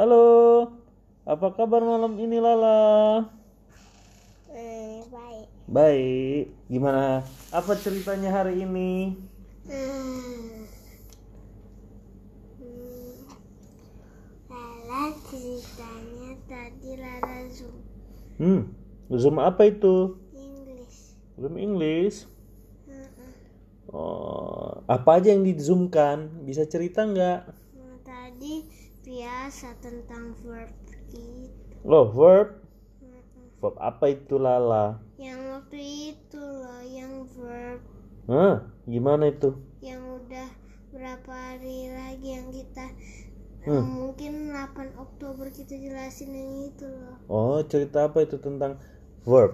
Halo. Apa kabar malam ini Lala? Eh, baik. Baik. Gimana? Apa ceritanya hari ini? Hmm. Hmm. Lala ceritanya tadi Lala Zoom Hmm. Zoom apa itu? English. Zoom English. Oh, apa aja yang di-zoomkan? Bisa cerita nggak? Nah, tadi biasa tentang verb gitu. Oh, verb. Verb apa itu Lala? Yang waktu itu loh, yang verb Hah? Gimana itu? yang udah berapa hari lagi yang kita Hmm. mungkin 8 Oktober kita jelasin yang itu loh. Oh, cerita apa itu tentang verb?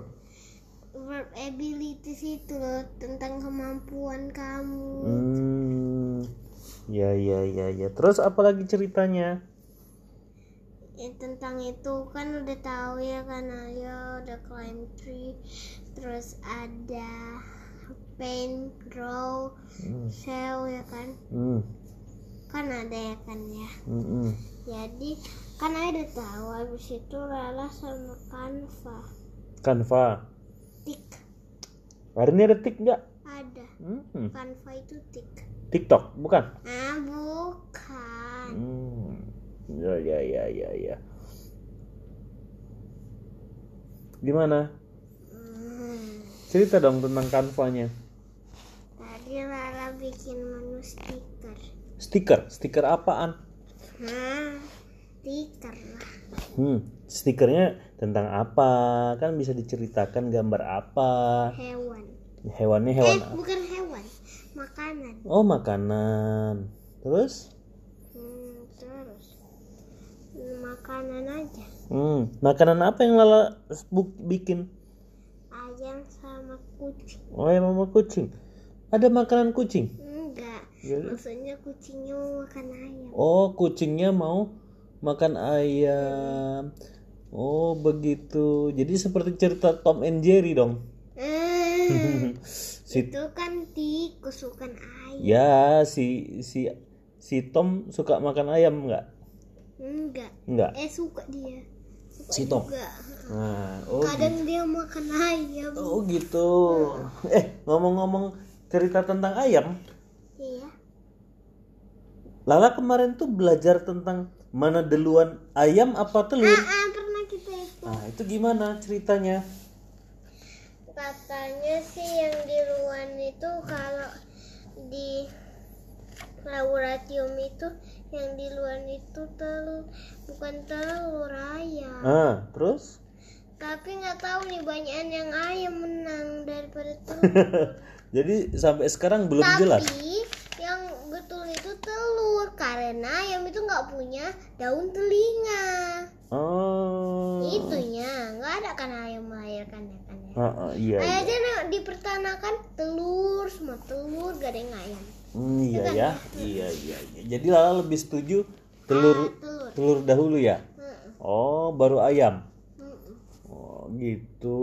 verb abilities itu loh tentang kemampuan kamu Hmm. Ya, ya, ya, ya. Terus apa lagi ceritanya? Ya, tentang itu kan udah tahu ya kan ayo udah climb tree terus ada paint grow Hmm. shell ya kan Hmm. kan ada ya kan ya Hmm. hmm. jadi kan ayo udah tahu habis itu Lala sama Canva Canva. tik Hari ini ada tik nggak? ada Hmm. Canva itu tik TikTok, bukan? ah bukan Hmm. Ya, ya, ya, ya, ya. Gimana? Hmm. Cerita dong tentang Canva-nya. Tadi Lala bikin menu stiker. Stiker, stiker apaan? Hah? Stiker lah. Hmm, stikernya tentang apa? Kan bisa diceritakan gambar apa? Hewan. Hewannya Eh, hewan apa? bukan hewan. Makanan. Oh, makanan. Terus? Hmm, terus. Makanan aja. Hmm, makanan apa yang Lala bikin? Ayam sama kucing. Oh, ayam sama kucing. Ada makanan kucing? Enggak. Jadi? Maksudnya kucingnya mau makan ayam. Oh, kucingnya mau makan ayam. Oh, begitu. Jadi seperti cerita Tom and Jerry dong. Eh, si itu kan tikus bukan ayam. ya si si si Tom suka makan ayam nggak? Enggak. Nggak. Eh suka dia. Suka Si Tom. juga. Nah, oh, Kadang dia makan ayam. oh gitu. Eh, ngomong-ngomong cerita tentang ayam, Iya. Lala kemarin tuh belajar tentang mana duluan ayam apa telur. Ah, pernah kita itu. Nah, itu gimana ceritanya? Katanya sih yang di luar itu kalau di laboratorium itu yang di luar itu telur bukan telur ayam. Ah, terus? Tapi nggak tahu nih banyakan yang ayam menang daripada telur. Jadi sampai sekarang belum jelas. Tapi yang betul itu telur karena ayam itu nggak punya daun telinga. Oh. Itunya nggak ada kan ayam melahirkan Ah, ah, iya. Ayam iya. aja nih dipertanakan telur semua telur gak ada yang ayam. Hmm, iya ya. Iya, iya, iya. Jadi Lala lebih setuju telur Telur. telur dahulu ya. Heeh. Oh, baru ayam. Heeh. Oh, gitu.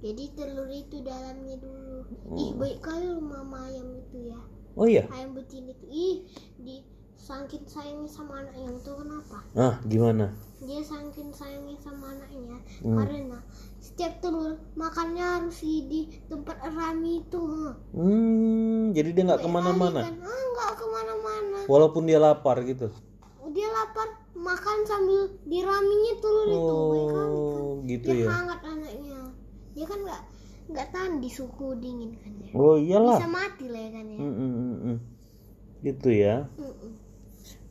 Jadi telur itu dalamnya dulu. Ih baik kali lu mama ayam itu ya. Oh iya. Ayam betina itu ih di saking sayangnya sama anaknya itu kenapa? Ah, gimana? Dia saking sayangnya sama anaknya Hmm. karena setiap telur makannya harus di, tempat rami itu. Hmm, jadi dia nggak ke mana-mana. kan? Ah, nggak ke mana-mana. Walaupun dia lapar gitu. Dia lapar makan sambil diraminya telur itu baik kali kan. Oh, gitu Dia ya. hangat anaknya. Dia kan nggak nggak tahan di suhu dingin kan ya. Oh, iyalah. Bisa mati lah ya kan ya. Hmm, hmm, hmm, hmm. Gitu ya. Mm-mm.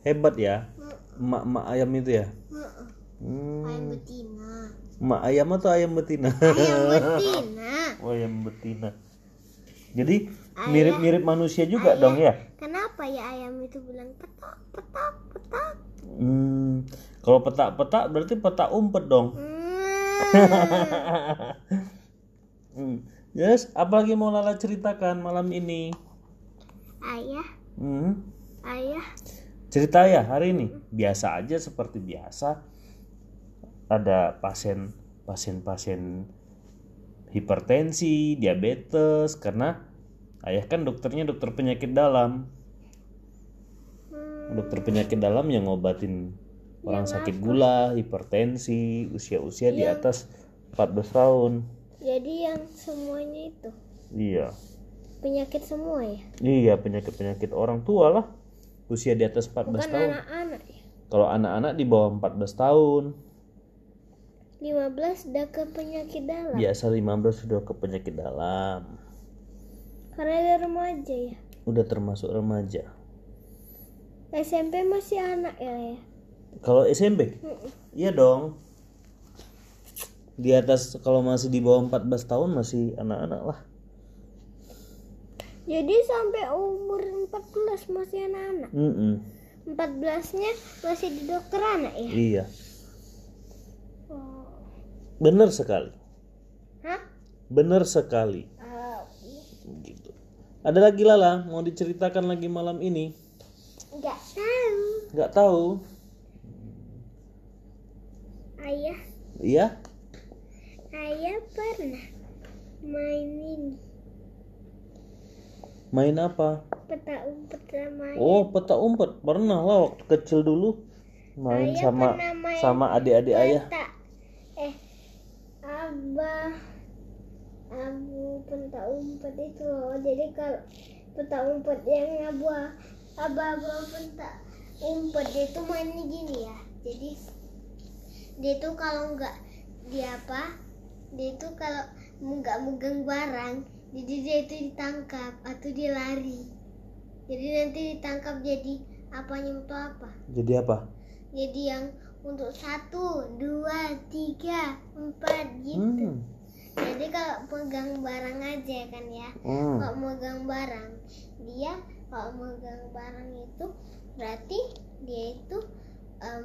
Hebat ya. Mm-mm. Emak-emak ayam itu ya. Hmm. Ayam betina. Emak ayam atau ayam betina? Ayam betina. Oh, ayam betina. Jadi mirip-mirip manusia juga dong ya. Kenapa ya ayam itu bilang petak petak petak? Hmm, kalau petak-petak berarti petak umpet dong. Hmm. Hmm. Yes, apalagi mau Lala ceritakan malam ini? ayah, Hmm. ayah. Cerita ya hari ini. Biasa aja seperti biasa. Ada pasien pasien-pasien hipertensi, diabetes karena ayah kan dokternya dokter penyakit dalam. Dokter penyakit dalam yang ngobatin orang sakit gula hipertensi usia-usia di atas 14 tahun. Jadi yang semuanya itu. Iya. Penyakit semua ya? iya penyakit-penyakit orang tua lah usia di atas 14 Bukan tahun anak-anak ya? kalau anak-anak di bawah 14 tahun 15 udah ke penyakit dalam. biasa 15 sudah ke penyakit dalam Karena dia remaja ya. udah termasuk remaja SMP masih anak ya ya. kalau SMP iya dong di atas kalau masih di bawah 14 tahun masih anak-anak lah Jadi sampai umur 14 masih anak-anak. Mm-mm. 14-nya masih di dokter anak ya? iya Oh. benar sekali Hah? benar sekali Oh, gitu ada lagi Lala mau diceritakan lagi malam ini Enggak tahu. nggak tahu Ayah, iya ayah pernah main ini main apa peta umpet ayah. oh peta umpet pernah lah waktu kecil dulu main Ayah sama main sama adik-adik ayah. Eh, abah, abu peta umpet itu loh. Jadi kalau peta umpet yang abu, abah-abah peta umpet dia itu mainnya gini ya. Jadi dia itu kalau nggak dia apa, dia itu kalau nggak megang barang, jadi dia itu ditangkap atau dia lari. Jadi nanti ditangkap jadi apanya itu apa? jadi apa jadi yang untuk satu dua tiga empat gitu hmm. jadi kalau pegang barang aja kan ya Hmm. kalau megang barang dia kalau megang barang itu berarti dia itu em,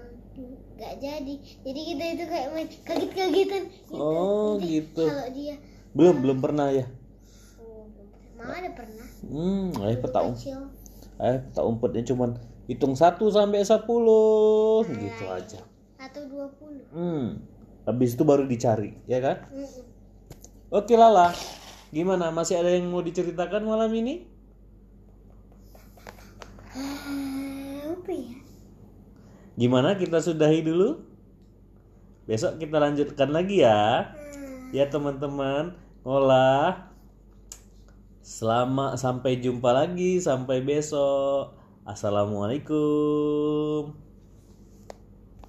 nggak jadi jadi kita itu kayak main kaget-kagetan gitu. Oh, gitu. kalau dia belum belum pernah ya oh, belum pernah. Mama ada pernah? Hmm ayah peta umpet kecil. ayah peta umpetnya cuman hitung 1 sampai 10 gitu aja. Atau dua puluh. Hmm habis itu baru dicari ya kan? Oke Lala. Gimana? Masih ada yang mau diceritakan malam ini? Apa ya? Gimana? Kita sudahi dulu. Besok kita lanjutkan lagi ya. Ya teman-teman. Olah Selamat sampai jumpa lagi sampai besok. Assalamualaikum.